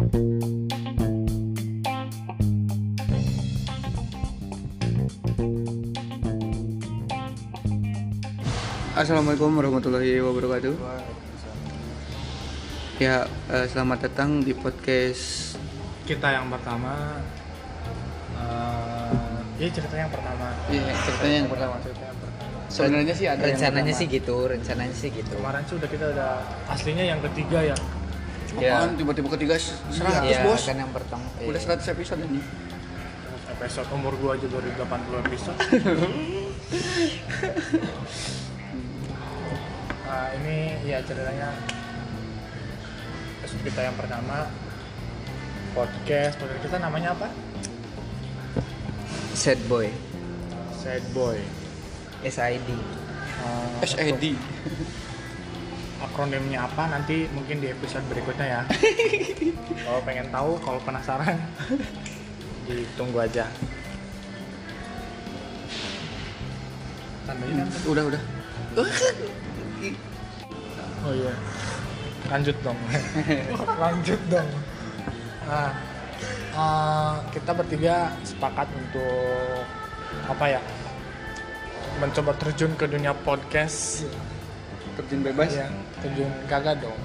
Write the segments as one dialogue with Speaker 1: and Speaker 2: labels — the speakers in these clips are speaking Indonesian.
Speaker 1: Assalamualaikum warahmatullahi wabarakatuh. Ya, eh, selamat datang di podcast
Speaker 2: kita yang pertama. Eh ini cerita yang pertama.
Speaker 1: Iya, ceritanya yang pertama.
Speaker 2: cerita yang pertama.
Speaker 1: Sebenarnya sih ada
Speaker 3: rencananya sih gitu rencananya sih gitu.
Speaker 2: Kemarin sih udah kita udah aslinya yang ketiga ya
Speaker 3: Ya.
Speaker 1: Apaan, tiba-tiba ketiga 100
Speaker 3: Iya,
Speaker 1: bos.
Speaker 3: kan yang pertama
Speaker 1: Udah 100 episode ini.
Speaker 2: episode umur gua aja 2080 episode. Nah ini ya ceritanya. Episode kita yang pertama podcast. Podcast kita namanya apa?
Speaker 3: Sad boy.
Speaker 2: Sad boy.
Speaker 3: SID
Speaker 2: Eh,
Speaker 1: SID.
Speaker 2: Akronimnya apa nanti mungkin di episode berikutnya ya. Kalau pengen tahu kalau penasaran ditunggu aja. Tandanya kan
Speaker 1: Udah, udah.
Speaker 2: oh iya. Lanjut dong. Lanjut dong. Nah eh, kita bertiga sepakat untuk apa ya mencoba terjun ke dunia podcast.
Speaker 1: Terjun bebas.
Speaker 2: Iya, terjun kagak dong.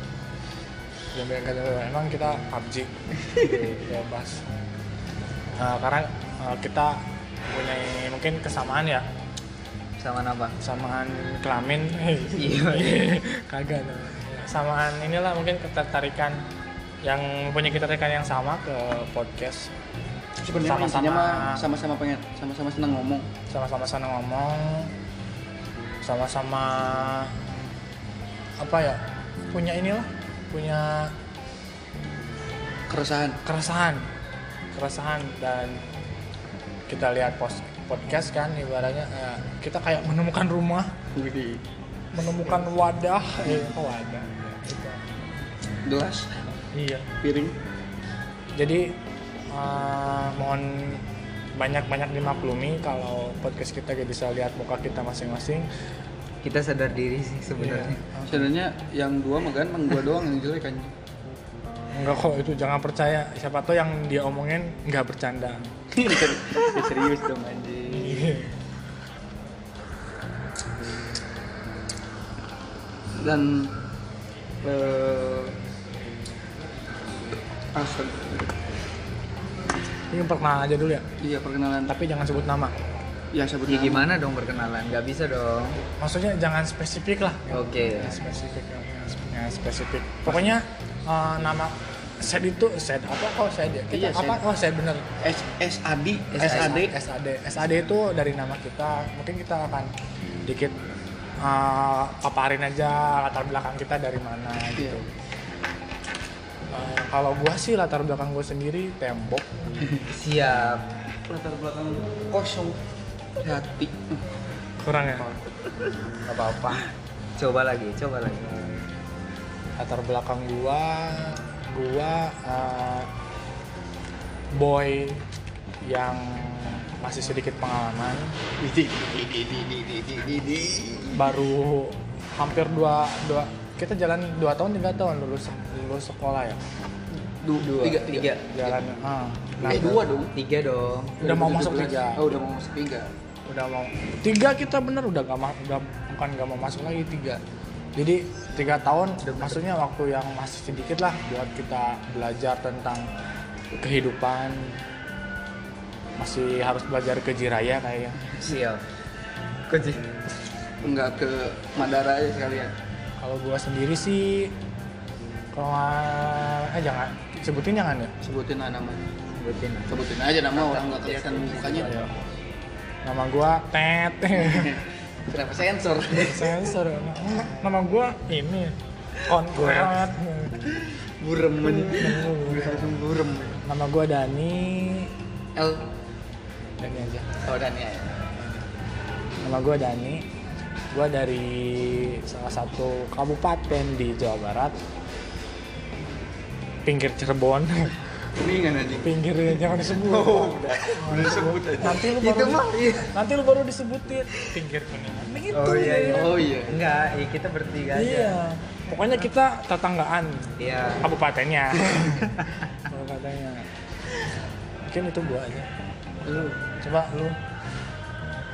Speaker 2: Terjun kagak. Emang kita PUBG bebas. Nah, karena uh, kita punya mungkin kesamaan ya,
Speaker 3: sama apa
Speaker 2: kesamaan kelamin.
Speaker 3: Iya.
Speaker 2: kagak dong. Samaan inilah mungkin ketertarikan yang punya ketertarikan yang sama ke podcast
Speaker 1: Sebenarnya
Speaker 2: Sama-sama-
Speaker 1: sama-sama pengen sama-sama senang ngomong.
Speaker 2: sama-sama senang ngomong sama-sama apa ya punya inilah punya
Speaker 1: Keresahan.
Speaker 2: keresahan keresahan dan kita lihat pos podcast kan ibaratnya eh, kita kayak menemukan rumah
Speaker 1: Widih.
Speaker 2: menemukan wadah eh kok wadah gitu.
Speaker 1: Gelas,
Speaker 2: iya
Speaker 1: piring.
Speaker 2: jadi eh, mohon banyak-banyak dimaklumi kalau podcast kita bisa lihat muka kita masing-masing
Speaker 3: kita sadar diri sih sebenarnya
Speaker 2: Iya.
Speaker 1: Sebenarnya yang dua mah kan, emang gua doang yang jelek kan.
Speaker 2: Enggak kok itu jangan percaya siapa tuh yang dia omongin nggak bercanda
Speaker 1: Ya, serius dong anjing. dan eh astaga.
Speaker 2: ini perkenalan aja dulu ya
Speaker 1: iya perkenalan
Speaker 2: tapi jangan sebut nama
Speaker 1: ya sebut
Speaker 3: ya
Speaker 1: nama.
Speaker 3: gimana dong perkenalan? Nggak bisa dong.
Speaker 2: Maksudnya jangan spesifik lah.
Speaker 3: Oke.
Speaker 2: Jangan spesifik jangan spesifik pokoknya eh, nama set itu set apa kok set ya? Kita
Speaker 1: Iya,
Speaker 2: apa
Speaker 1: set.
Speaker 2: oh set bener?
Speaker 1: S SAD
Speaker 3: SAD.
Speaker 1: SAD
Speaker 2: SAD SAD itu dari nama kita. Mungkin kita akan dikit eh, paparin aja latar belakang kita dari mana gitu.
Speaker 1: Iya.
Speaker 2: Eh, kalau gua sih latar belakang gua sendiri tembok.
Speaker 3: Siap.
Speaker 1: Latar belakang kosong hati.
Speaker 2: Kurang ya?
Speaker 3: Nggak apa-apa. Coba lagi coba lagi.
Speaker 2: Latar belakang gua gua eh, boy yang masih sedikit pengalaman. Baru hampir dua dua kita jalan dua tahun tiga tahun lulus lulus sekolah ya?
Speaker 1: Du,
Speaker 3: Dua,
Speaker 1: tiga,
Speaker 3: tiga.
Speaker 2: jalan ah. Nah,
Speaker 1: eh dua dong
Speaker 3: tiga dong.
Speaker 2: Udah mau masuk tiga.
Speaker 1: oh udah mau masuk tiga
Speaker 2: udah mau tiga kita bener udah gak udah bukan gak mau masuk lagi tiga. Jadi tiga tahun maksudnya waktu yang masih sedikit lah buat kita belajar tentang kehidupan. Masih harus belajar ke jiraya kayaknya.
Speaker 3: Siap. Kunci
Speaker 1: enggak ke Madara aja sekalian.
Speaker 2: Kalau gua sendiri sih kalau eh jangan sebutin jangan ya
Speaker 1: sebutin lah namanya.
Speaker 3: Sebutin.
Speaker 1: Sebutin aja nama orang nggak kelihatan mukanya.
Speaker 2: Ayo. Nama gua Tet
Speaker 1: kenapa sensor?
Speaker 2: Sensor. Nama- gua ini. Konkret
Speaker 1: buremen langsung burem.
Speaker 2: Nama gua Dani.
Speaker 1: L.
Speaker 2: Dani aja.
Speaker 1: Oh dan ya
Speaker 2: nama gua Dani. Gua dari salah satu kabupaten di Jawa Barat. Pinggir Cirebon
Speaker 1: ini kan anjing.
Speaker 2: Pinggir jangan disebut.
Speaker 1: Oh, udah. Udah disebut aja.
Speaker 2: nanti lu
Speaker 3: itu
Speaker 2: baru
Speaker 3: mah iya.
Speaker 2: nanti lu baru disebutin. Pinggir kuningan. Gitu
Speaker 3: oh iya iya.
Speaker 1: Oh iya.
Speaker 3: Enggak iya kita bertiga aja.
Speaker 2: Iya. Pokoknya kita tetanggaan.
Speaker 3: Iya.
Speaker 2: kabupatennya. Kabupatennya. Mungkin itu gua aja.
Speaker 1: Lu,
Speaker 2: coba lu.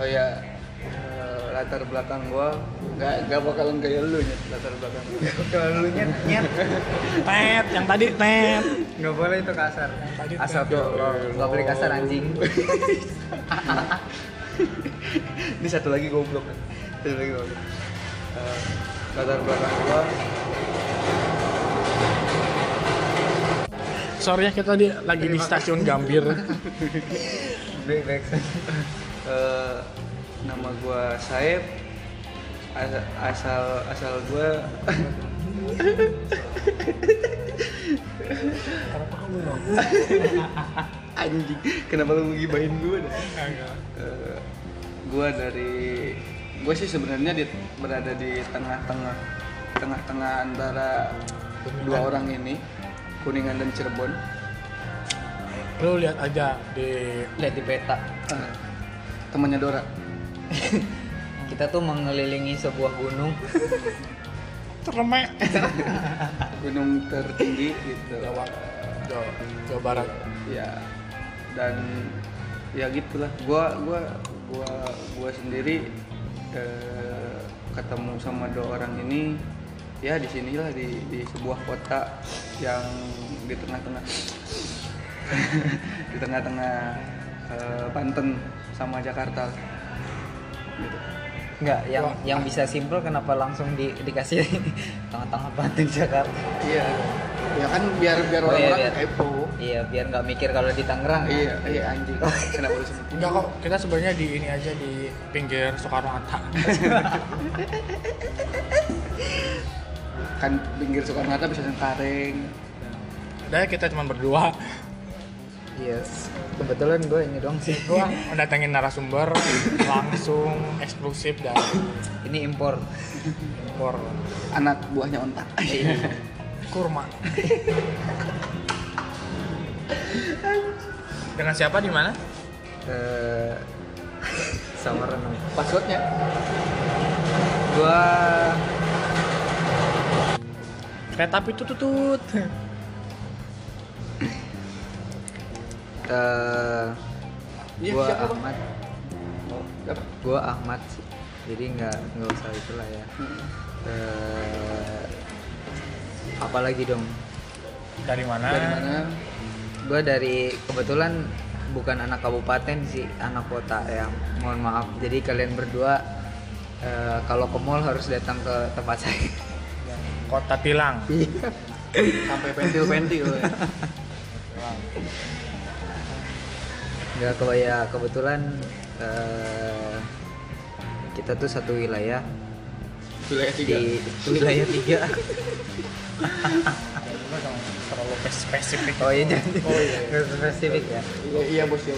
Speaker 1: Oh ya eh, latar belakang gua nggak nggak bakalan kayak lu ya latar belakang gua.
Speaker 3: Kalau lu nyet nyet
Speaker 2: tet yang tadi tet
Speaker 3: nggak boleh itu kasar.
Speaker 2: tadi
Speaker 3: Asal
Speaker 2: tuh.
Speaker 3: nggak boleh kasar anjing.
Speaker 1: Ini satu lagi goblok. Satu lagi goblok. Eh, latar belakang gua
Speaker 2: sorry ya kita di, lagi di stasiun Gambir
Speaker 3: Baik baik.
Speaker 1: eh, nama gua Saib. Asal asal, asal gua. Anjing kenapa lu ngibahin gua dah? Eh, gua dari gua sih sebenarnya di, berada di tengah-tengah tengah-tengah antara dua orang ini kuningan dan Cirebon.
Speaker 2: Lu lihat aja di
Speaker 3: Lihat di peta.
Speaker 1: Eh, temannya Dora
Speaker 3: Kita tuh mengelilingi sebuah gunung.
Speaker 2: Terme
Speaker 1: gunung tertinggi gitu.
Speaker 2: Jawa. Jawa, Jawa Barat.
Speaker 1: Ya dan ya gitulah. Gua gua gua gua sendiri eh, ketemu sama dua orang ini ya di sinilah di di sebuah kota yang di tengah-tengah. Di tengah-tengah eh, Banten sama Jakarta gitu.
Speaker 3: Enggak, yang
Speaker 2: Wah.
Speaker 3: yang bisa simpel kenapa langsung di, dikasih tengah-tengah Banten Jakarta?
Speaker 1: iya ya kan biar biar
Speaker 3: Oh, iya,
Speaker 1: orang-orang
Speaker 3: biar.
Speaker 1: kepo
Speaker 3: Iya, biar nggak mikir kalau di Tangerang.
Speaker 1: iya iya anjing kenapa lu sebut
Speaker 2: enggak kok kita sebenarnya di ini aja di pinggir Soekarno Hatta
Speaker 1: kan pinggir Soekarno Hatta bisa Cengkareng
Speaker 2: dan kita cuma berdua
Speaker 3: Yes. Kebetulan gue ini doang sih.
Speaker 2: gua mendatangin narasumber langsung eksklusif dan
Speaker 3: Ini impor.
Speaker 2: impor
Speaker 1: anak buahnya ontak
Speaker 2: kurma dengan siapa di mana
Speaker 3: Eh Samaran.
Speaker 1: passwordnya
Speaker 3: Gua
Speaker 2: kereta api tutut tutut
Speaker 3: eh
Speaker 1: Iya,
Speaker 3: gua
Speaker 1: siapa?
Speaker 3: Ahmad.
Speaker 1: oh, siapa?
Speaker 3: Gua Ahmad sih. Jadi nggak nggak usah itulah ya. Eh apalagi dong?
Speaker 2: dari mana
Speaker 1: dari mana
Speaker 3: Gua dari kebetulan bukan anak kabupaten sih, anak kota ya. Mohon maaf. Jadi kalian berdua eh, kalau ke mall harus datang ke tempat saya.
Speaker 2: kota Tilang
Speaker 1: sampai pentil pentil ya.
Speaker 3: Nggak ke ya kebetulan eh, kita tuh satu wilayah
Speaker 1: wilayah tiga
Speaker 3: di wilayah tiga.
Speaker 2: Terlalu spesifik
Speaker 3: Oh iya jadi
Speaker 1: Oh, iya, iya.
Speaker 3: spesifik ya.
Speaker 1: iya, iya bos ya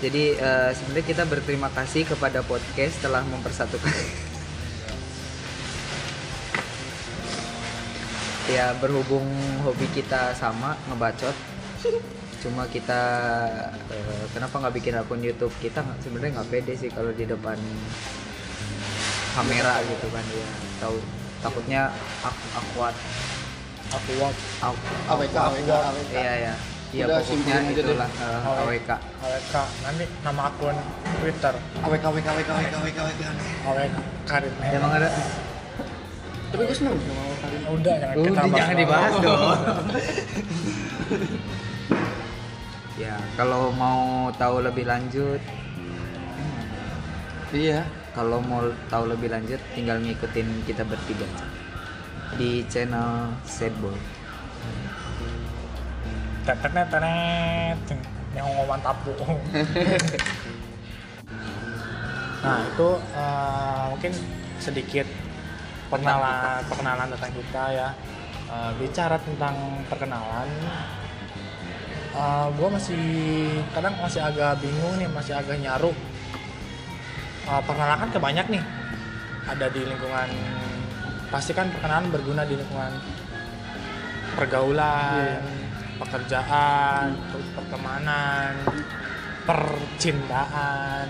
Speaker 3: Jadi eh, sebenarnya kita berterima kasih kepada podcast telah mempersatukan. ya berhubung hobi kita sama ngebacot. Cuma kita eh, kenapa nggak bikin akun YouTube kita? Nggak- sebenarnya nggak pede sih kalau di depan kamera gitu kan ya. Tahu takutnya
Speaker 2: aku walk
Speaker 3: Awk-
Speaker 1: AWK AWK AWK.
Speaker 3: Iya ya. Iya
Speaker 1: Udah,
Speaker 3: pokoknya itulah eh, AWK.
Speaker 2: AWK. Nanti nama akun Twitter.
Speaker 1: AWK AWK AWK AWK AWK AWK
Speaker 2: AWK. Karim.
Speaker 3: Emang ada?
Speaker 1: Tapi gue seneng sama AWK Karim.
Speaker 2: Udah jangan
Speaker 3: Udah,
Speaker 2: kita bahas
Speaker 3: jangan dibahas
Speaker 2: dong.
Speaker 3: kalau mau tahu lebih lanjut,
Speaker 1: iya.
Speaker 3: kalau mau tahu lebih lanjut, tinggal ngikutin kita bertiga di channel Sadboy.
Speaker 2: tetet tetet yang ngomong tapu nah itu eh, mungkin sedikit perkenalan perkenalan tentang kita ya. Eh, bicara tentang perkenalan gue masih kadang masih agak bingung nih masih agak nyaru. Eh, perkenalan kan kebanyak nih. Ada di lingkungan pasti kan perkenalan berguna di lingkungan pergaulan pekerjaan terus pertemanan percintaan.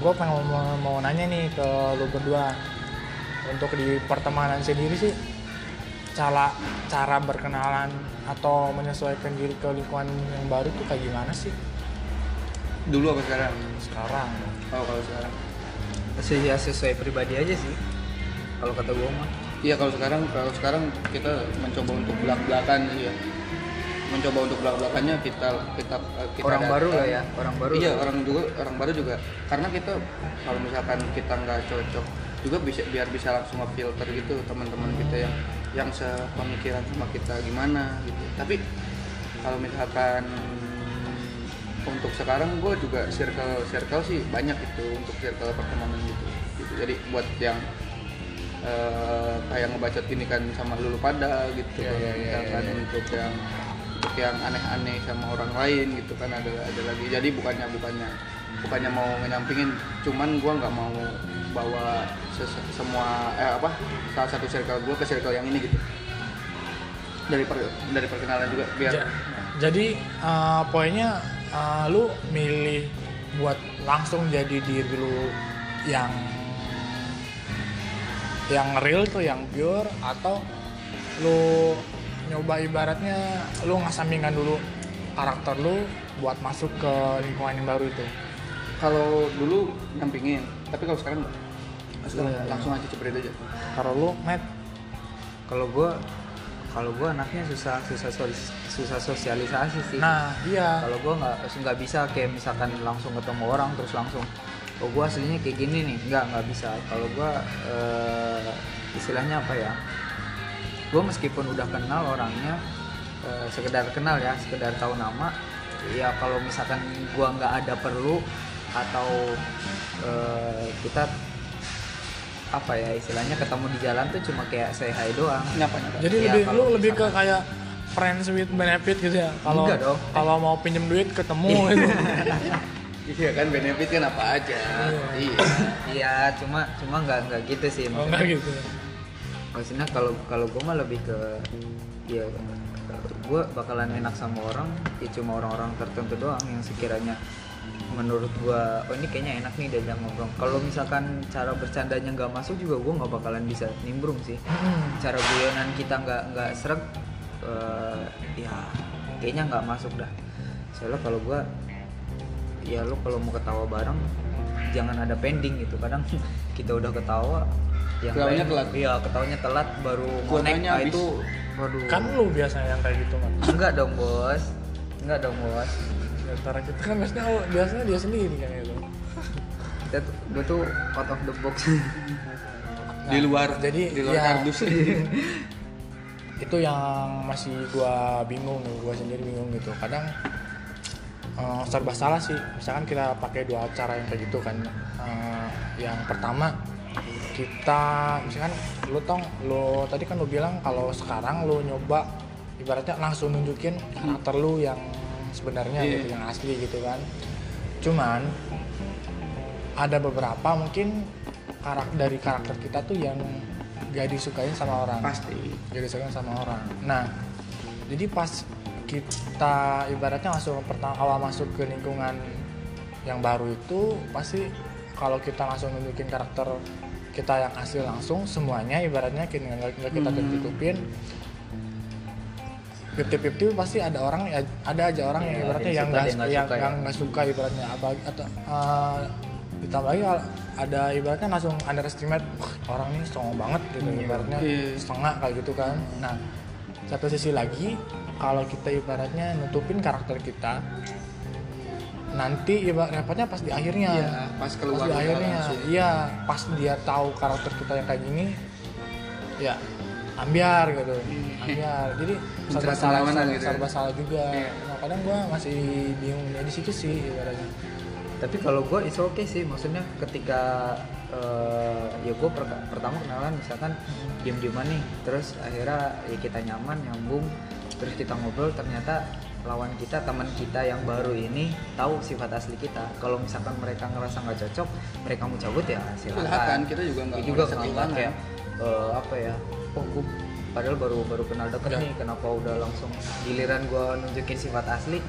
Speaker 2: Gue pengen mau, mau nanya nih ke lu berdua. Untuk di pertemanan sendiri sih cara cara berkenalan atau menyesuaikan diri ke lingkungan yang baru tuh kayak gimana sih?
Speaker 1: Dulu apa sekarang?
Speaker 2: Sekarang.
Speaker 1: Oh kalau sekarang.
Speaker 3: Sesuai, ya, sesuai pribadi aja sih kalau kata gue mah.
Speaker 1: Iya kalau sekarang kalau sekarang kita mencoba untuk belak belakan sih ya. Mencoba untuk belak belakannya kita kita kita
Speaker 3: orang baru lah ya orang baru.
Speaker 1: Iya orang juga orang baru juga. Karena kita kalau misalkan kita nggak cocok juga bisa biar bisa langsung filter gitu teman-teman kita yang yang sepemikiran sama kita gimana gitu. Tapi kalau misalkan untuk sekarang gue juga circle circle sih banyak itu untuk circle pertemanan gitu. Gitu. Jadi buat yang eh, kayak ngebacot gini kan sama lulu pada gitu
Speaker 3: Iya, iya, iya,
Speaker 1: misalkan
Speaker 3: iya, iya.
Speaker 1: untuk yang untuk yang aneh-aneh sama orang lain gitu kan ada ada lagi. Jadi bukannya bukannya bukannya mau ngenyampingin cuman gua nggak mau bawa semua eh apa salah satu circle gua ke circle yang ini gitu dari per, dari perkenalan juga biar
Speaker 2: Ja- jadi eh, poinnya eh, lu milih buat langsung jadi diri lu yang yang real tuh yang pure atau lu nyoba ibaratnya lu ngasampingkan dulu karakter lu buat masuk ke lingkungan yang baru itu
Speaker 1: kalau dulu nyampingin tapi kalau sekarang.
Speaker 2: Iya,
Speaker 1: langsung aja cepet aja.
Speaker 2: Kalau lu Matt?
Speaker 3: Kalau gue kalau gue anaknya susah susah susah sosialisasi sih.
Speaker 2: Nah iya.
Speaker 3: Kalau gue nggak nggak bisa kayak misalkan langsung ketemu orang terus langsung oh gue aslinya kayak gini nih. Nggak nggak bisa. Kalau gue eh, istilahnya apa ya? Gue meskipun udah kenal orangnya eh, sekedar kenal ya sekedar tahu nama ya kalau misalkan gue nggak ada perlu atau eh, kita apa ya istilahnya ketemu di jalan tuh cuma kayak say hi doang.
Speaker 1: Nyapa nyapa.
Speaker 2: Jadi
Speaker 3: Iya,
Speaker 2: lebih lu lebih ke kayak friends with benefit gitu ya? Kalau
Speaker 3: Enggak dong.
Speaker 2: kalau mau pinjem duit ketemu gitu.
Speaker 1: Iya kan benefit kan apa aja. Iya.
Speaker 3: Iya. Cuma cuma nggak nggak gitu sih
Speaker 2: oh
Speaker 3: maksudnya.
Speaker 2: enggak gitu
Speaker 3: maksudnya kalau kalau gue mah lebih ke ya gue bakalan enak sama orang ya cuma orang-orang tertentu doang yang sekiranya menurut gue oh ini kayaknya enak nih diajak ngobrol kalau misalkan cara bercandanya nggak masuk juga gue nggak bakalan bisa nimbrung sih
Speaker 2: Hmm.
Speaker 3: cara guyonan kita nggak nggak seret eh, ya kayaknya nggak masuk dah soalnya kalau gue ya lo kalau mau ketawa bareng jangan ada pending gitu kadang kita udah ketawa yang
Speaker 1: Ketawanya
Speaker 3: lain-
Speaker 1: telat.
Speaker 3: iya ketawanya telat baru connect. Nah,
Speaker 1: habis.
Speaker 3: itu waduh
Speaker 2: kan lu biasanya yang kayak gitu kan
Speaker 3: enggak dong bos enggak dong bos
Speaker 2: di antara kita kan biasanya oh, biasanya dia sendiri kan itu
Speaker 3: kita tuh gue tuh out of the box.
Speaker 1: Di luar
Speaker 2: jadi
Speaker 1: di luar
Speaker 2: ya,
Speaker 1: kardus.
Speaker 2: itu yang masih gua bingung gua sendiri bingung gitu. Kadang eh, serba salah sih. Misalkan kita pakai dua cara yang kayak gitu kan. Eh, yang pertama kita misalkan lu tong lu tadi kan lu bilang kalau sekarang lu nyoba ibaratnya langsung nunjukin karakter lu yang sebenarnya
Speaker 1: Iya.
Speaker 2: gitu yang asli gitu kan cuman ada beberapa mungkin karakter dari karakter kita tuh yang gak disukain sama orang
Speaker 1: pasti
Speaker 2: jadi disukain sama orang nah jadi pas kita ibaratnya langsung pertama awal masuk ke lingkungan yang baru itu pasti kalau kita langsung nunjukin karakter kita yang asli langsung semuanya ibaratnya kita nggak
Speaker 1: Hmm.
Speaker 2: Fifty fifty pasti ada orang ya ada aja orang yang
Speaker 3: Iya,
Speaker 2: ibaratnya yang
Speaker 3: yang
Speaker 2: nggak
Speaker 3: yang nggak
Speaker 2: yang
Speaker 3: suka ya.
Speaker 2: yang nggak suka ibaratnya apa atau eh, ditambah lagi ada ibaratnya langsung underestimate "Wah, orang ini songong banget gitu ibaratnya
Speaker 1: Iya.
Speaker 2: setengah kayak gitu kan. Nah satu sisi lagi kalau kita ibaratnya nutupin karakter kita nanti ibarat repotnya pas di akhirnya.
Speaker 1: Iya, pas keluar
Speaker 2: pas di akhirnya. iya pas dia tahu karakter kita yang kayak gini ya ambiar gitu. Ambiar. Jadi serba salah
Speaker 1: gitu.
Speaker 2: serba salah juga.
Speaker 1: Iya.
Speaker 2: nah kadang gua masih bingung ya di situ sih ibaratnya.
Speaker 3: Tapi kalau gue itu oke sih. Maksudnya ketika eh, ya gue pertama kenalan misalkan diem dieman nih terus akhirnya ya kita nyaman nyambung terus kita ngobrol ternyata lawan kita teman kita yang baru ini tahu sifat asli kita. Kalau misalkan mereka ngerasa nggak cocok mereka mau cabut ya silakan.
Speaker 1: Kita juga nggak
Speaker 3: juga nggak kayak eh, apa ya oh gue padahal baru baru kenal deket
Speaker 2: Udah.
Speaker 3: nih kenapa udah langsung giliran gue nunjukin sifat asli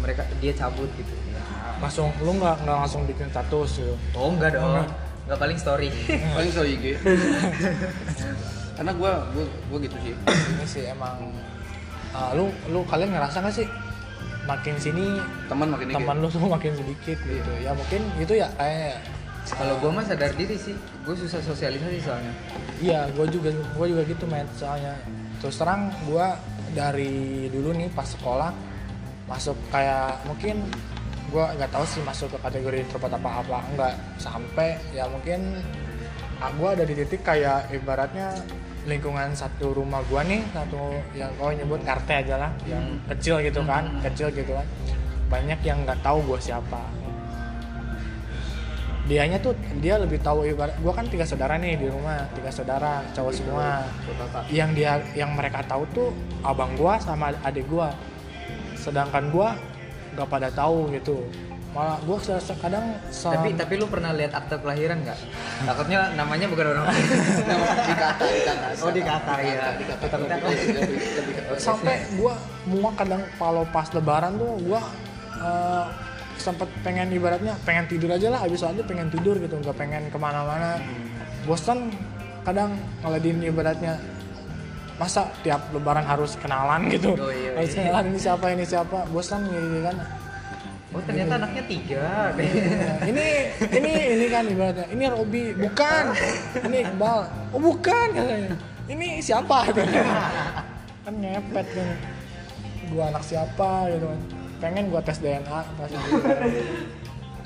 Speaker 3: mereka dia cabut gitu ya
Speaker 2: langsung lu nggak nggak langsung bikin status gitu
Speaker 3: Oh enggak dong.
Speaker 2: Enggak.
Speaker 3: Enggak paling story.
Speaker 1: paling so IG karena gue gue gue gitu sih
Speaker 2: ini sih emang uh, lu lu kalian ngerasa gak sih makin sini
Speaker 1: teman makin
Speaker 2: teman lu tuh makin sedikit gitu ya mungkin itu ya kayak
Speaker 3: kalau gue mah sadar diri sih. Gue susah sosialisasi soalnya.
Speaker 2: Iya gue juga gue juga gitu men. Soalnya terus terang gue dari dulu nih pas sekolah masuk kayak mungkin gue nggak tahu sih masuk ke kategori introvert apa apa enggak. Sampai ya mungkin ah, gue ada di titik kayak ibaratnya lingkungan satu rumah gua nih satu yang kau nyebut RT aja lah yang kecil gitu kan kecil gitu kan. Banyak yang nggak tahu gue siapa dianya tuh dia lebih tahu ibarat gua kan tiga saudara nih di rumah tiga saudara cowok semua.
Speaker 3: kakak
Speaker 2: yang dia yang mereka tahu tuh abang gua sama adik gua. Sedangkan gua nggak pada tahu gitu. Malah se- kadang
Speaker 3: tapi tapi lu pernah lihat akte kelahiran nggak? Takutnya namanya bukan orang
Speaker 1: di kata di kata
Speaker 3: Oh, di kata,
Speaker 1: lebih-
Speaker 2: sampai gua muak kadang kalau pas lebaran tuh gua eh, sempet pengen ibaratnya pengen tidur aja lah habis aja pengen tidur gitu nggak pengen ke mana-mana. Bosan kadang ngeladin ibaratnya masa tiap lebaran harus kenalan gitu?
Speaker 3: Oh, iya,
Speaker 2: harus
Speaker 3: iya.
Speaker 2: kenalan ini siapa ini siapa? Bosan gitu kan.
Speaker 3: Oh ternyata anaknya tiga.
Speaker 2: Ini ini ini kan ibaratnya ini Robi bukan. Ini Iqbal. Oh bukan katanya. Ini siapa? Kan ngepet kan. Gua anak siapa? gitu kan pengen gua tes DNA pas itu.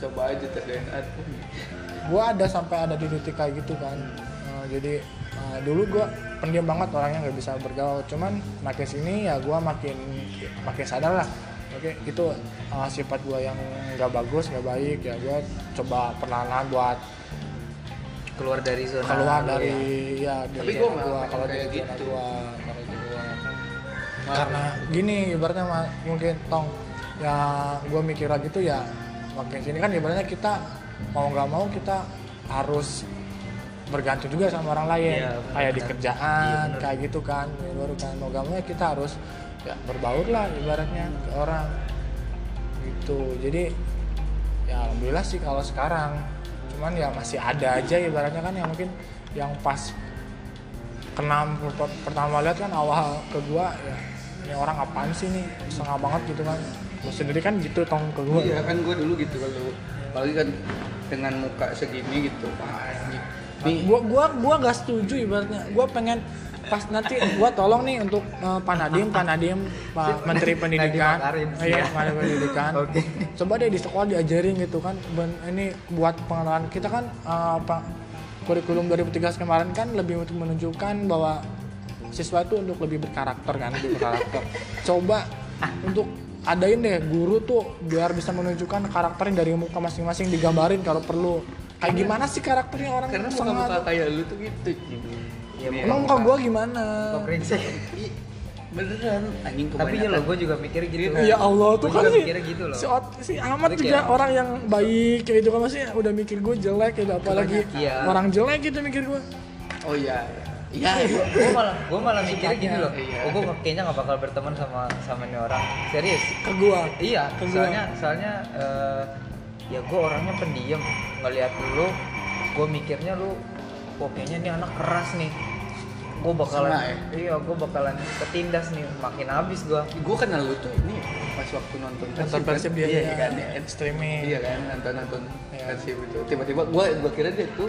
Speaker 1: coba aja tes DNA
Speaker 2: gua ada sampai ada di titik kayak gitu kan. Eh, jadi eh, dulu gua pendiam banget orangnya nggak bisa bergaul. Cuman makin sini ya gua makin makin sadar lah. Oke itu eh, sifat gua yang nggak bagus nggak baik ya gua coba perlahan-lahan buat
Speaker 3: keluar dari zona
Speaker 2: keluar
Speaker 3: lu
Speaker 2: dari
Speaker 3: ya.
Speaker 2: ya,
Speaker 1: Tapi
Speaker 2: dari
Speaker 1: gua
Speaker 2: zona
Speaker 1: malah
Speaker 2: gua. kalau
Speaker 1: kayak
Speaker 2: dari
Speaker 1: gitu.
Speaker 2: gua gua. Karena gini ibaratnya mungkin tong ya gua mikir lagi tuh ya makin sini kan ibaratnya kita mau nggak mau kita harus bergantung juga sama orang lain.
Speaker 3: Iya, benar,
Speaker 2: kayak di kerjaan
Speaker 3: benar.
Speaker 2: kayak gitu kan Ya, baru kan. Mau nggak mau ya kita harus ya berbaur lah ibaratnya ke orang. Gitu. Jadi ya alhamdulillah sih kalau sekarang. Cuman ya masih ada aja ibaratnya kan yang mungkin yang pas kenam per- pertama lihat kan awal ke gua ya ini orang apaan sih nih setengah banget gitu kan gua sendiri kan gitu tong ke gua.
Speaker 1: Iya kan gue dulu gitu kalau apalagi kan dengan muka segini gitu wah nih
Speaker 2: gua gua gua gak setuju ibaratnya. Gua pengen pas nanti gua tolong nih untuk eh, Pak Nadiem Pak Nadiem Pak Menteri Pendidikan.
Speaker 3: Makarim.
Speaker 2: iya Pak Menteri Pendidikan.
Speaker 3: Oke.
Speaker 2: coba deh di sekolah diajarin gitu kan. Ben- ini buat pengenalan. Kita kan eh, apa kurikulum 2013 kemarin kan lebih untuk menunjukkan bahwa siswa itu untuk lebih berkarakter kan lebih berkarakter. Coba untuk adain deh guru tuh biar bisa menunjukkan karakternya dari muka masing-masing digambarin kalau perlu. Kayak gimana sih karakternya orang
Speaker 1: karena
Speaker 2: sangat-
Speaker 1: muka-muka kayak lu tuh gitu.
Speaker 3: Iya,
Speaker 1: Nih,
Speaker 2: Emang muka gua gimana?
Speaker 1: Beneran. Anjing
Speaker 3: tapi ya lo gue juga mikir gitu
Speaker 2: Ya Allah tuh kan sih,
Speaker 3: gitu loh
Speaker 2: si, Ot- si Ahmad juga
Speaker 3: kayak-
Speaker 2: orang yang baik kayak gitu kan. Maksudnya udah mikir gue jelek gitu. Apalagi
Speaker 3: Iya.
Speaker 2: orang jelek gitu mikir gue
Speaker 1: oh iya iya.
Speaker 3: Gue malah gue malah mikirnya gini loh.
Speaker 1: Iya.
Speaker 3: oh, gue kayaknya nggak bakal berteman sama sama ini orang. Serius?
Speaker 2: Ke gue
Speaker 3: iya.
Speaker 2: Ke gua.
Speaker 3: soalnya soalnya eh, ya gue orangnya pendiam. Ngeliat lu gue mikirnya lu kok kayaknya ini anak keras nih. Gue bakalan
Speaker 1: Sama ya?
Speaker 3: iya gue bakalan ketindas nih. Makin habis gue
Speaker 1: gue kenal lu tuh ini pas waktu nonton
Speaker 2: nonton
Speaker 1: Persib
Speaker 2: dia
Speaker 1: iya
Speaker 2: ya,
Speaker 1: kan? ya.
Speaker 2: streaming.
Speaker 1: Iya kan? Nonton nonton
Speaker 2: Iya.
Speaker 1: Persib itu. Tiba-tiba gue gue kira dia tuh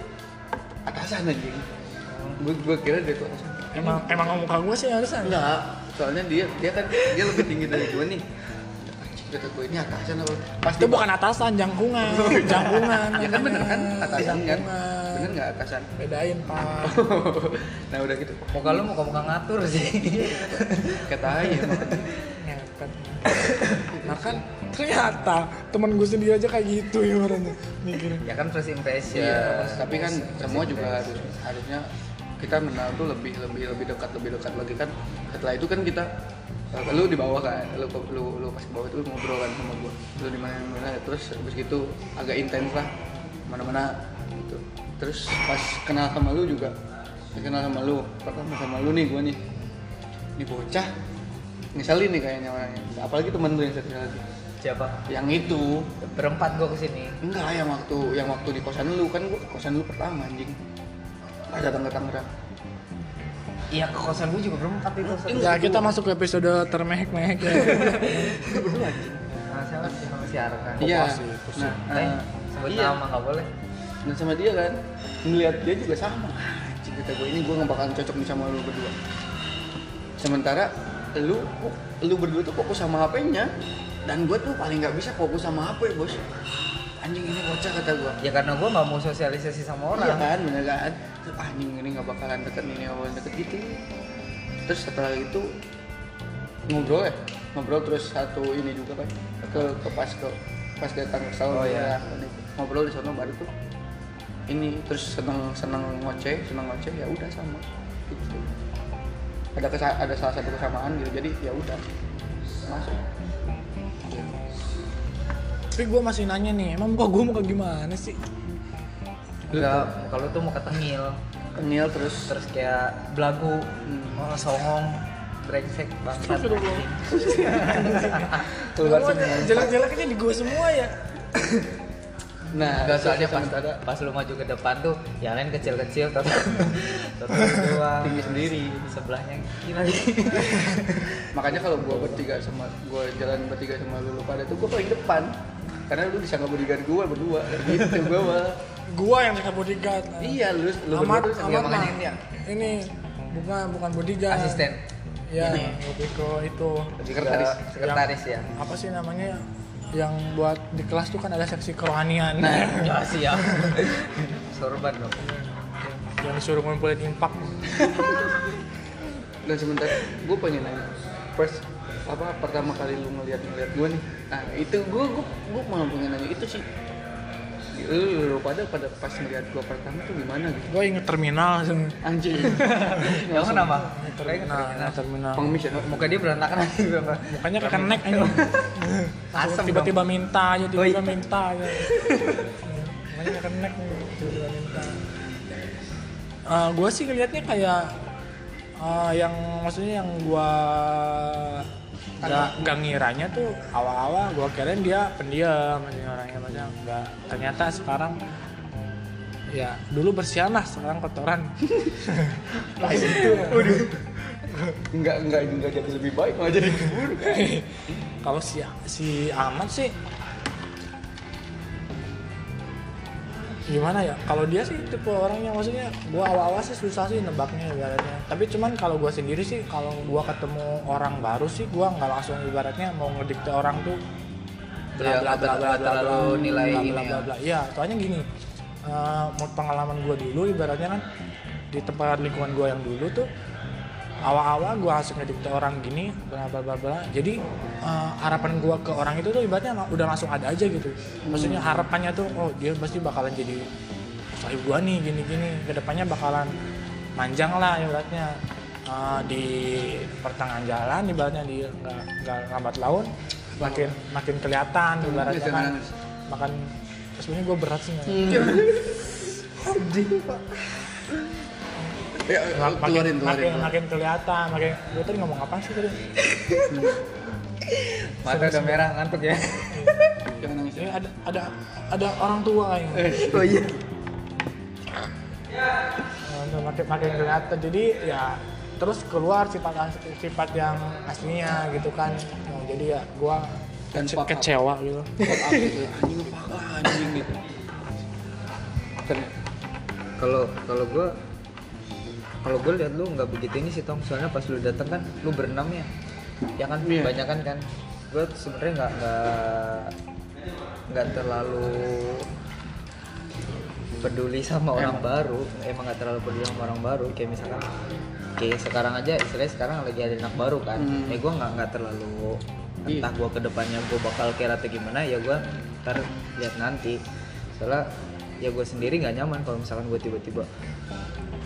Speaker 1: atasan anjing gue gue kira dia tuh
Speaker 2: emang emang muka gue sih harusnya.
Speaker 1: Enggak soalnya dia dia kan dia lebih tinggi dari gue nih. Kata gue ini atasan apa? Pas
Speaker 2: itu bukan atasan jangkungan. Jangkungan.
Speaker 1: Ya kan bener kan? Atasan kan? Bener nggak atasan?
Speaker 2: Bedain pak.
Speaker 1: Nah udah gitu.
Speaker 3: Muka lu muka muka ngatur sih.
Speaker 1: Kata aja
Speaker 2: nah kan ternyata temen gue sendiri aja kayak gitu ya orangnya mikirnya.
Speaker 3: Ya kan first impression.
Speaker 1: Iya, tapi kan semua juga harus harusnya kita mengenal tuh lebih lebih lebih dekat lebih dekat lagi kan. Setelah itu kan kita eh, lu di bawah kan, lu lu lu pas ke bawah itu lu ngobrol kan sama gua. Lu di mana mana terus habis gitu agak intens lah mana-mana gitu. Terus pas kenal sama lu juga kenal sama lu, pertama sama lu nih gua nih. Ini bocah ngeselin nih kayaknya orangnya. Apalagi temen lu yang satu lagi.
Speaker 3: siapa
Speaker 1: Yang itu
Speaker 3: berempat gue ke sini
Speaker 1: Enggak, yang waktu yang waktu di kosan lu kan gua kosan lu pertama anjing. Pas datang ke Tangerang.
Speaker 3: iya ke kosan gue juga berempat itu
Speaker 2: Ya kita masuk ke episode termehek-mehek ya.
Speaker 3: berdua anjing siapa sih sama si Arkan
Speaker 1: iya. nah
Speaker 3: Eh, sebut
Speaker 1: iya.
Speaker 3: nama nggak boleh.
Speaker 1: Dan sama dia kan ngeliat dia juga sama. Anjing, kata gue ini gue gak bakalan cocok nih sama lu berdua. Sementara lu lu berdua tuh fokus sama HP-nya dan gue tuh paling nggak bisa fokus sama HP bos. Anjing ini bocah kata gue
Speaker 3: ya karena gue nggak mau sosialisasi sama orang.
Speaker 1: Iya kan, bener kan? Ah, anjing ini nggak bakalan deket ini nggak bakalan deket. Gitu. Terus setelah itu ngobrol ya, ngobrol terus satu ini juga kan ke ke pas ke pas datang ke salon
Speaker 3: Oh, iya.
Speaker 1: kan, ngobrol di sana baru tuh. Ini terus seneng seneng ngoceh seneng ngoceh ya udah sama. Gitu. Ada kesa- ada salah satu kesamaan gitu jadi ya udah. Masuk.
Speaker 2: Tapi gue masih nanya nih, emang muka gue muka gimana sih?
Speaker 3: Enggak, kalau tuh mau ketengil
Speaker 1: kenil terus?
Speaker 3: Terus kayak belagu.
Speaker 1: Hmm.
Speaker 3: oh, songong brengsek bangsat.
Speaker 1: Keluar
Speaker 2: Semua. Jelek-jeleknya di gue semua ya.
Speaker 1: nah
Speaker 3: Enggak
Speaker 1: itu
Speaker 3: soalnya pas,
Speaker 1: sementara
Speaker 3: pas lu maju ke depan tuh yang lain kecil-kecil total doang.
Speaker 1: Tinggi sendiri.
Speaker 3: Sebelahnya gila.
Speaker 1: Makanya kalau gua bertiga sama gua jalan bertiga sama lu, pada tuh gua paling depan. Karena lu bisa nggak bodyguard gua berdua. Gitu gua
Speaker 2: Gua yang cakap bodyguard.
Speaker 1: iya lu lu
Speaker 2: Amat,
Speaker 1: berdua
Speaker 2: amat mah.
Speaker 3: ini ya.
Speaker 2: Ini bukan bukan bodyguard.
Speaker 3: asisten
Speaker 2: Ya,
Speaker 1: Ini.
Speaker 2: ke itu.
Speaker 1: Sekretaris.
Speaker 3: Sekretaris ya
Speaker 2: Apa sih namanya? Yang buat di kelas tuh kan ada seksi kerohanian.
Speaker 3: ya siap sorban dong
Speaker 2: yang disuruh ngumpulin impak.
Speaker 1: dan sementara gua pengen nanya first apa pertama kali lu ngeliat ngeliat gua nih nah itu gua gua gua malah pengen nanya itu sih lu, lu, lu pada pada pas ngeliat gua pertama tuh gimana gitu
Speaker 2: Gue inget terminal langsung.
Speaker 1: anjing
Speaker 3: kamu kenapa
Speaker 2: Terminal,
Speaker 3: terminal.
Speaker 2: terminal.
Speaker 1: pengemis ya
Speaker 3: muka dia berantakan Bang.
Speaker 2: Mukanya kekenek aja.
Speaker 3: Asem
Speaker 2: tiba-tiba minta aja,
Speaker 3: Oh,
Speaker 2: tiba-tiba
Speaker 3: iya.
Speaker 2: minta aja. Mukanya kekenek tiba-tiba minta. gue sih ngeliatnya kayak eh, yang maksudnya yang gua nggak nggak ngiranya tuh awal-awal gua kirain dia pendiam orangnya banyak. Nggak ternyata sekarang ya dulu bersihan lah sekarang kotoran.
Speaker 1: Nah, itu. Enggak enggak enggak jadi lebih baik malah jadi buruk.
Speaker 2: Kalau si si Ahmad sih gimana ya kalau dia sih tipe orangnya maksudnya gua awal-awal sih susah sih nebaknya ibaratnya tapi cuman kalau gua sendiri sih kalau gua ketemu orang baru sih gua nggak langsung ibaratnya mau ngedikte orang tuh
Speaker 3: Iya, terlalu nilai
Speaker 2: bla,
Speaker 3: ini
Speaker 2: bla,
Speaker 3: ya.
Speaker 2: bla, bla. Iya, soalnya gini menurut pengalaman gua dulu ibaratnya kan di tempat lingkungan gua yang dulu tuh awal-awal gua langsung ngedikte orang gini bla bla bla bla. Jadi eh, harapan gua ke orang itu tuh ibaratnya udah langsung ada aja gitu. Maksudnya harapannya tuh oh dia pasti bakalan jadi sahib gua nih gini gini ke depannya bakalan manjang lah ibaratnya. Eh, di pertengahan jalan ibaratnya di nggak lambat laun makin makin kelihatan ibaratnya
Speaker 1: jangan
Speaker 2: kan. makan sebenarnya gue berat sih. Mak- makin,
Speaker 1: keluarin
Speaker 2: makin,
Speaker 1: keluarin
Speaker 2: makin kelihatan makin gue tadi ngomong apa sih tadi?
Speaker 3: Mata udah merah ngantuk ya.
Speaker 1: Jangan nangis
Speaker 2: ini ada ada ada orang tua kayaknya
Speaker 3: oh iya.
Speaker 2: Nah, makin makin kelihatan. Jadi ya terus keluar sifat sifat yang aslinya gitu kan. Nah, jadi ya gue
Speaker 1: Dan
Speaker 2: kecewa gitu.
Speaker 1: Gitu anjing fuck up anjing gitu. Ter-
Speaker 3: kalau kalau gue kalau gue lihat lu nggak begitu ini sih tong. Soalnya pas lu datang kan lu berenam ya. Ya kan
Speaker 1: Iya.
Speaker 3: banyak kan. Kan gue sebenarnya nggak nggak nggak terlalu peduli sama orang baru. Emang nggak terlalu peduli sama orang baru. Kayak misalkan kayak sekarang aja istilahnya sekarang lagi ada anak baru kan.
Speaker 1: Hmm.
Speaker 3: ya gue nggak nggak terlalu
Speaker 1: Iya.
Speaker 3: entah gue ke depannya gue bakal care atau gimana ya gue ntar lihat nanti. Soalnya ya gue sendiri nggak nyaman kalau misalkan gue tiba-tiba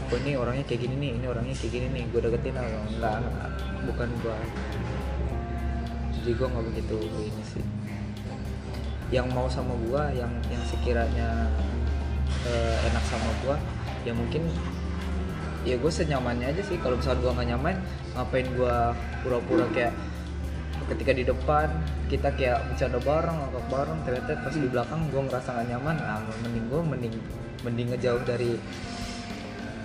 Speaker 3: oh ini orangnya kayak gini nih ini orangnya kayak gini nih. Gue deketin atau enggak bukan gue jadi gue nggak begitu ini sih. Yang mau sama gue yang yang sekiranya eh, enak sama gue ya mungkin ya gue senyamannya aja sih. Kalau misalkan gue nggak nyaman ngapain gue pura-pura kayak ketika di depan kita kayak bercanda bareng ngakak bareng ternyata pas di belakang gue ngerasa gak nyaman. Nah mending gue mending mending ngejauh dari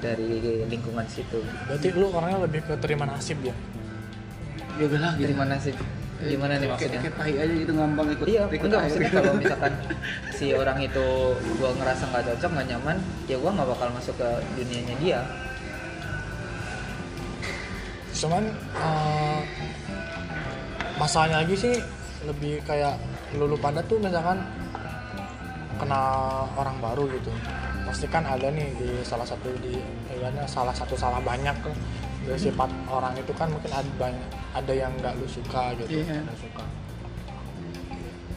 Speaker 3: dari lingkungan situ.
Speaker 2: Berarti lu orangnya lebih ke terima nasib ya?
Speaker 1: Ya udahlah gitu.
Speaker 3: gimana sih gimana nih maksudnya?
Speaker 1: kayak tai aja gitu gampang ikut
Speaker 3: iya
Speaker 1: ikut
Speaker 3: enggak
Speaker 1: air.
Speaker 3: maksudnya kalau misalkan si orang itu gua ngerasa nggak cocok nggak nyaman ya gua nggak bakal masuk ke dunianya dia.
Speaker 2: Cuman eh, masalahnya lagi sih lebih kayak lulu pada tuh misalkan kena orang baru gitu. Pasti kan ada nih di salah satu di kayaknya salah satu salah banyak tuh. Dari sifat orang itu kan mungkin ada banyak ada yang nggak lu suka gitu
Speaker 1: Iya.
Speaker 2: nggak suka.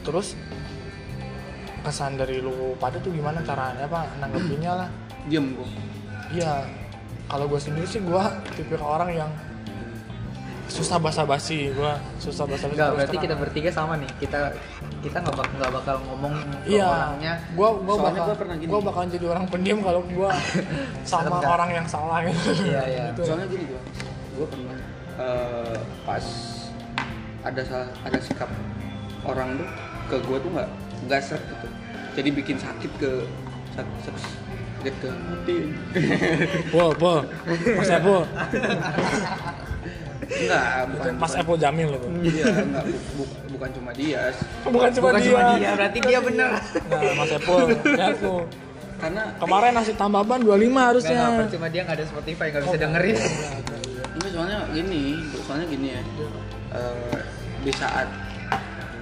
Speaker 2: Terus kesan dari lu pada tuh gimana caranya apa nanggepinnya lah.
Speaker 1: Diem gua.
Speaker 2: Iya, kalau gue sendiri sih gue tipe orang yang susah basa-basi, gue susah basa-basi.
Speaker 3: enggak berarti
Speaker 2: terang.
Speaker 3: kita bertiga sama nih kita kita nggak bak nggak bakal ngomong
Speaker 2: Iya,
Speaker 3: orangnya
Speaker 2: gue gue
Speaker 1: Soalnya
Speaker 2: bakal
Speaker 1: gua pernah gini.
Speaker 2: gue bakal jadi orang pendiam kalau gue sama
Speaker 3: Serem,
Speaker 2: orang yang salah gitu.
Speaker 3: Iya, iya.
Speaker 2: Gitu.
Speaker 1: soalnya gini gua gua pernah eh, pas ada salah ada sikap orang tuh ke gua tuh nggak nggak seret gitu jadi bikin sakit ke sak- sak- sakit ke hati
Speaker 2: Pul, pul, Mas
Speaker 1: enggak bukan
Speaker 2: Mas
Speaker 1: bukan-
Speaker 2: Epo Jamil itu.
Speaker 1: iya enggak bu- bu- bukan cuma dia
Speaker 2: Bukan cuma
Speaker 3: bukan
Speaker 2: dia.
Speaker 3: cuma dia berarti dia bener
Speaker 2: Nah, Mas Epo, ya tuh.
Speaker 1: karena
Speaker 2: Kemarin nasi tambahan 25 harusnya.
Speaker 3: Nggak, nggak, cuma dia nggak ada Spotify nggak bisa dengerin
Speaker 1: Enggak soalnya gini, soalnya gini ya. Eh, di saat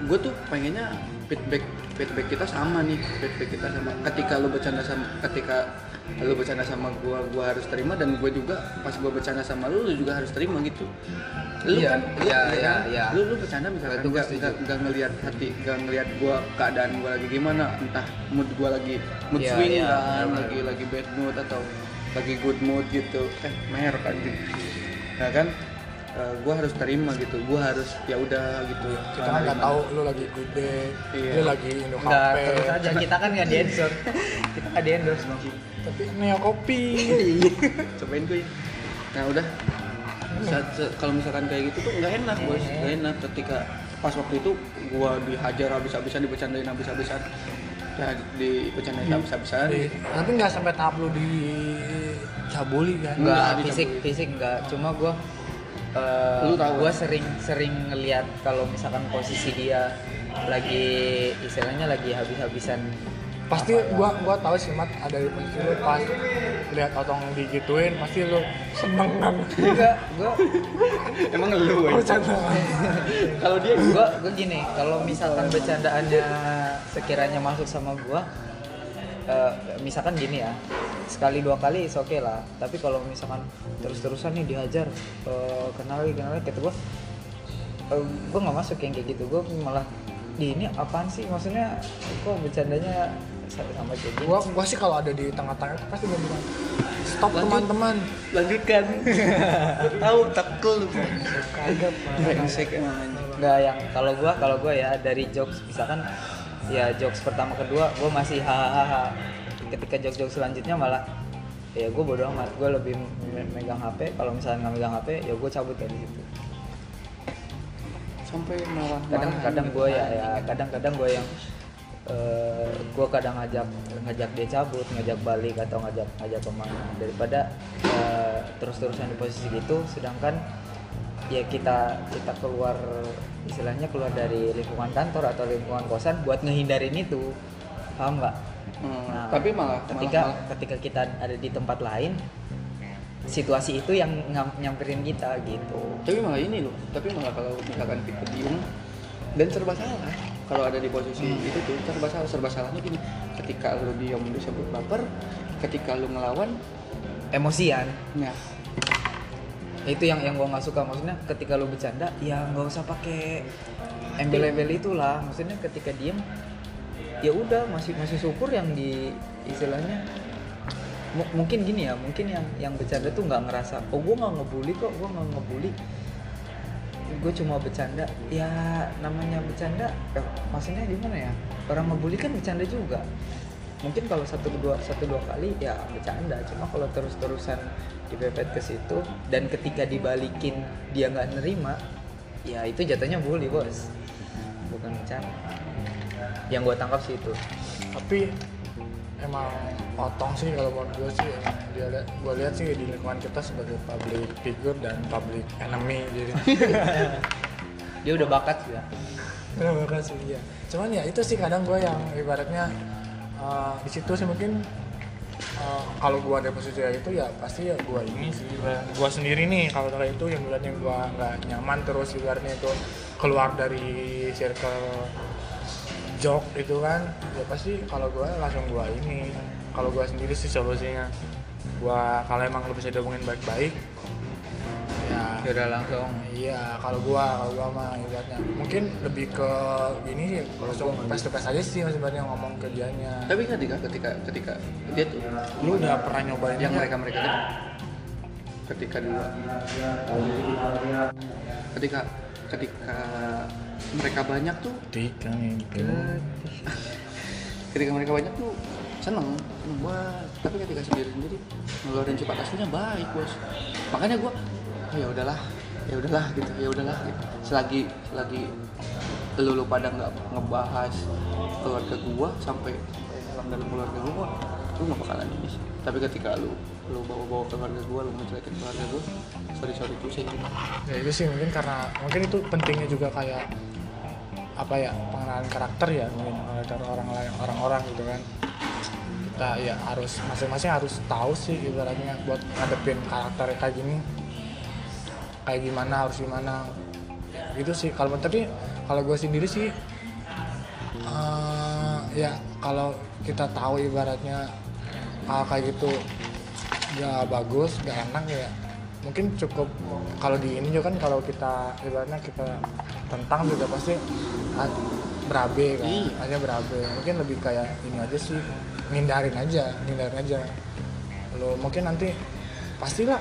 Speaker 1: gue tuh pengennya feedback feedback kita sama nih, feedback kita sama. Ketika lu bercanda sama, ketika lu bercanda sama gue, gue harus terima dan gue juga pas gue bercanda sama lu, lu juga harus terima gitu. Lu
Speaker 3: Iya,
Speaker 1: kan, lu,
Speaker 3: iya,
Speaker 1: ya
Speaker 3: iya,
Speaker 1: kan?
Speaker 3: iya.
Speaker 1: lu lu bercanda misalkan
Speaker 3: Itu gua
Speaker 1: nggak nggak nggak ngelihat hati, nggak ngelihat gue keadaan gue lagi gimana, entah mood gue lagi mood
Speaker 3: Iya,
Speaker 1: swing
Speaker 3: iya,
Speaker 1: kan,
Speaker 3: benar-benar.
Speaker 1: lagi lagi bad mood atau lagi good mood gitu. Eh, mer kan nah kan gue harus terima gitu gue harus ya udah gitu
Speaker 2: Kita kan nggak tahu lu lagi good day,
Speaker 1: Iya.
Speaker 2: lu lagi
Speaker 3: nggak
Speaker 2: Cafe.
Speaker 3: terus aja kita kan nggak di endorse kita nggak di endorse bang
Speaker 2: Tapi Neo Kopi.
Speaker 1: cobain gue nah udah. Saat- kalau misalkan kayak gitu tuh nggak enak bos. Nggak enak ketika pas waktu itu gue dihajar habis-habisan dibecandain habis-habisan. Ya dibecandain habis-habisan.
Speaker 2: Di- tapi nggak sampai tahap lu dicabuli kan?
Speaker 3: Nggak fisik
Speaker 1: dicabut.
Speaker 3: fisik nggak. Cuma gue
Speaker 1: Lu tahu
Speaker 3: gue
Speaker 1: kan?
Speaker 3: sering sering ngelihat kalau misalkan posisi dia lagi istilahnya lagi habis-habisan
Speaker 2: pasti
Speaker 3: apa ya,
Speaker 2: gua gua tahu sih mat ada di posisi lu pas lihat otong digituin pasti lu seneng kan?
Speaker 3: Enggak gue
Speaker 1: emang lu ya?
Speaker 2: bercanda.
Speaker 1: Kalau dia
Speaker 3: gue gue gini kalau misalkan bercandaannya sekiranya masuk sama gue misalkan gini ya sekali dua kali is oke lah. Tapi kalau misalkan terus terusan nih dihajar eh, kenal lagi kenal lagi kata gue gue nggak masuk yang kayak gitu. Gue malah di ini apaan sih? Maksudnya kok bercandanya sama sama kayak gini
Speaker 2: gua gua sih kalau ada di tengah-tengah itu pasti gua bilang stop teman-teman.
Speaker 1: Lanjutkan. Tahu takut. Lu
Speaker 2: kaget
Speaker 1: brengsek. Emang anjing.
Speaker 3: nggak yang kalau gua kalau gua ya dari jokes misalkan ya jokes pertama kedua gua masih hahaha. Ketika jokes jokes selanjutnya malah ya gua bodo amat. Gua lebih me- megang hp kalau misalnya nggak megang hp ya gua cabut dari situ
Speaker 1: sampai malah
Speaker 3: kadang-kadang gua ya ya kadang-kadang gua yang eh, gua kadang ngajak ngajak dia cabut ngajak balik atau ngajak ngajak ke mana. Daripada eh, terus-terusan di posisi gitu sedangkan ya kita kita keluar istilahnya keluar dari lingkungan kantor atau lingkungan kosan buat ngehindarin itu. Paham nggak?
Speaker 1: Hmm,
Speaker 3: Nah,
Speaker 1: tapi malah
Speaker 3: ketika
Speaker 1: malah, malah
Speaker 3: ketika kita ada di tempat lain situasi itu yang nyamperin kita gitu.
Speaker 1: Tapi malah ini loh tapi malah kalau misalkan kita diem dan serba salah kalau ada di posisi itu tuh serba salah serba salahnya gini. Ketika lu diem disebut baper ketika lu ngelawan
Speaker 3: emosian.
Speaker 1: Nah
Speaker 3: itu yang yang gua nggak suka. Maksudnya ketika lu bercanda ya nggak usah pakai embel-embel itulah. Maksudnya ketika diem ya udah masih masih syukur yang di istilahnya mu- mungkin gini ya mungkin yang yang bercanda tuh nggak ngerasa oh gua nggak ngebully kok gua nggak ngebully gue cuma bercanda. Ya namanya bercanda eh, maksudnya gimana ya? Orang ngebully kan bercanda juga. Mungkin kalau satu dua satu dua kali ya bercanda. Cuma kalau terus terusan dipepet ke situ dan ketika dibalikin dia nggak nerima ya itu jatuhnya bully bos. Bukan bercanda. Yang gue tangkap sih itu.
Speaker 2: Tapi emang otong sih kalau menurut gue sih emang dia lihat gue lihat sih di lingkungan kita sebagai public figure dan public enemy jadi
Speaker 3: dia udah bakat sih ya
Speaker 2: Terima kasih iya. Cuman ya itu sih kadang gue yang ibaratnya uh, di situ sih mungkin uh, kalau gue ada posisi kayak gitu ya pasti ya gue ini sih gue sendiri nih kalau kayak itu yang ibaratnya gue nggak nyaman terus ibaratnya itu keluar dari circle joke itu kan ya pasti kalau gue langsung gue ini kalau gue sendiri sih solusinya. Gue kalau emang lo bisa dihubungin baik-baik ya.
Speaker 3: Udah langsung.
Speaker 2: Iya, kalau gua, kalau gua mah ibaratnya. Mungkin lebih ke gini sih, langsung face to face aja sih sebenarnya ngomong ke dianya.
Speaker 1: tapi ketika ketika ketika dia tuh
Speaker 2: Lu udah pernah nyobain
Speaker 1: yang mereka mereka itu ketika dua ketika ketika mereka banyak tuh.
Speaker 2: Ketika itu
Speaker 1: ketika mereka banyak tuh seneng seneng banget. Tapi ketika sendiri sendiri ngeluarin sifat aslinya baik bos. Makanya gua oh ya udahlah ya udahlah gitu ya udahlah gitu. selagi selagi lu, lu pada nggak ngebahas keluarga gua sampai dalam dalam keluarga gua lu nggak bakalan ini sih. Tapi ketika lu lu bawa bawa keluarga gua lu ngejelekin keluarga gua sorry sorry tuh sih
Speaker 2: ya itu sih mungkin karena mungkin itu pentingnya juga kayak apa ya pengenalan karakter ya mungkin karakter orang lain orang-orang gitu kan. Kita ya harus masing-masing harus tahu sih ibaratnya buat ngadepin karakter kayak gini. Kayak gimana harus gimana. Gitu sih. Kalau tapi kalau gue sendiri sih eh, ya kalau kita tahu ibaratnya hal kayak gitu gak bagus gak enak ya mungkin cukup kalau di ini juga kan kalau kita ibaratnya kita tentang juga pasti ah, berabe kan
Speaker 1: Iya.
Speaker 2: hanya berabe mungkin lebih kayak ini aja sih ngindarin aja ngindarin aja lo mungkin nanti pastilah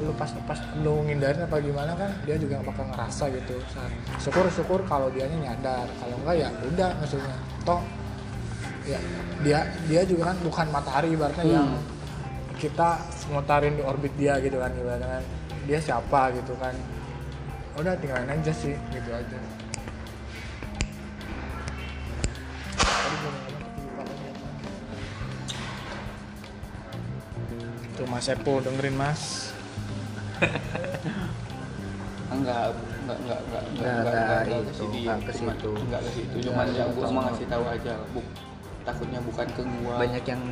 Speaker 2: lu pas pas lu ngindarin apa gimana kan dia juga bakal ngerasa gitu syukur syukur kalau dianya nyadar kalau enggak ya udah maksudnya toh ya dia dia juga kan bukan matahari ibaratnya
Speaker 1: Hmm.
Speaker 2: yang kita mutarin di orbit dia gitu kan ibaratnya kan. dia siapa gitu kan. Udah tinggalin aja sih gitu aja. Tuh Mas Epo dengerin Mas.
Speaker 1: Enggak enggak enggak enggak
Speaker 3: Enggak,
Speaker 1: enggak
Speaker 3: enggak,
Speaker 1: ke situ
Speaker 3: enggak ke situ.
Speaker 1: enggak ke situ. Cuman ya gua mau ngasih tahu aja bu. Takutnya bukan ke gua.
Speaker 3: Banyak yang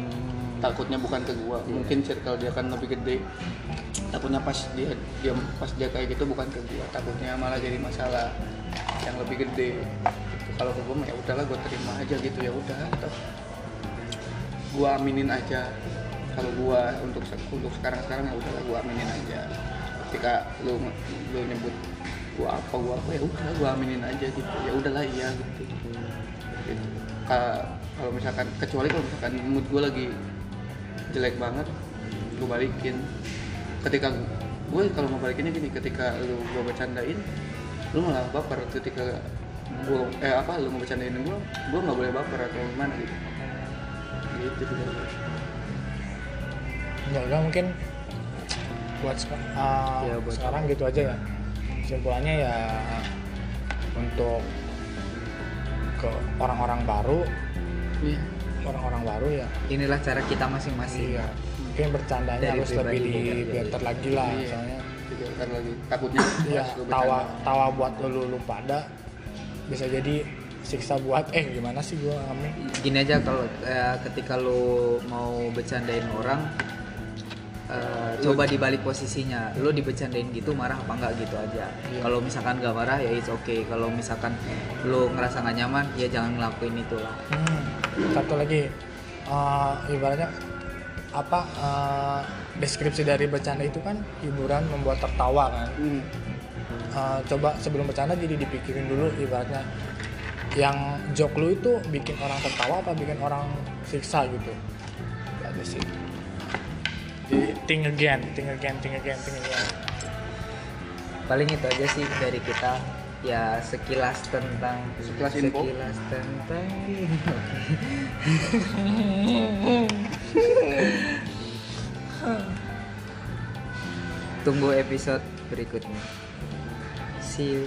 Speaker 1: takutnya bukan ke gua.
Speaker 3: Iya.
Speaker 1: mungkin circle dia kan lebih gede. Takutnya pas dia dia pas dia kayak gitu bukan ke gua. Takutnya malah jadi masalah yang lebih gede. Gitu. kalau ke gua mah ya udahlah gua terima aja gitu. Ya udah toh. Gua aminin aja. Kalau gua untuk untuk sekarang sekarang ya udahlah gua aminin aja. Ketika lu lu nyebut gua apa gua apa ya udah gua aminin aja gitu. Ya udahlah iya gitu. Gitu. Ka- kalau misalkan kecuali kalau misalkan mood gue lagi jelek banget gue balikin. Ketika gue kalau mau balikinnya gini ketika lu gue bercandain lu malah baper. Ketika gue eh apa lu mau bercandain gue gue nggak boleh baper atau gimana gitu. Gitu sih gue.
Speaker 2: ya udah mungkin. Buat uh,
Speaker 3: Ya, buat
Speaker 2: sekarang gitu aja ya. Kesimpulannya ya untuk ke orang-orang baru
Speaker 1: iya
Speaker 2: orang-orang baru ya.
Speaker 3: Inilah cara kita masing-masing.
Speaker 2: Iya. Mungkin bercandanya
Speaker 3: Dari
Speaker 2: harus lebih
Speaker 3: iya,
Speaker 2: dibetter lagi lah
Speaker 1: Iya.
Speaker 2: soalnya.
Speaker 1: Lagi. Takutnya
Speaker 2: iya tawa
Speaker 1: bercanda.
Speaker 2: tawa buat lu lu pada bisa jadi siksa buat eh gimana sih gua ngomong
Speaker 3: gini aja kalau eh, ketika lu mau bercandain orang eh, coba dibalik posisinya. Lu dibercandain gitu marah apa enggak gitu aja.
Speaker 2: Iya.
Speaker 3: kalau misalkan nggak marah ya it's okay. Kalau misalkan lu ngerasa nggak nyaman ya jangan ngelakuin itu lah
Speaker 2: Hmm, satu lagi eh, ibaratnya apa eh, deskripsi dari bercanda itu kan hiburan membuat tertawa kan?
Speaker 1: Hmm.
Speaker 2: Eh, coba sebelum bercanda jadi dipikirin dulu ibaratnya yang joke lu itu bikin orang tertawa apa bikin orang siksa gitu? Ada sih. Jadi think again think again think again think again.
Speaker 3: Paling itu aja sih dari kita ya sekilas tentang
Speaker 1: Sekilas info.
Speaker 3: sekilas tentang tunggu episode berikutnya. See you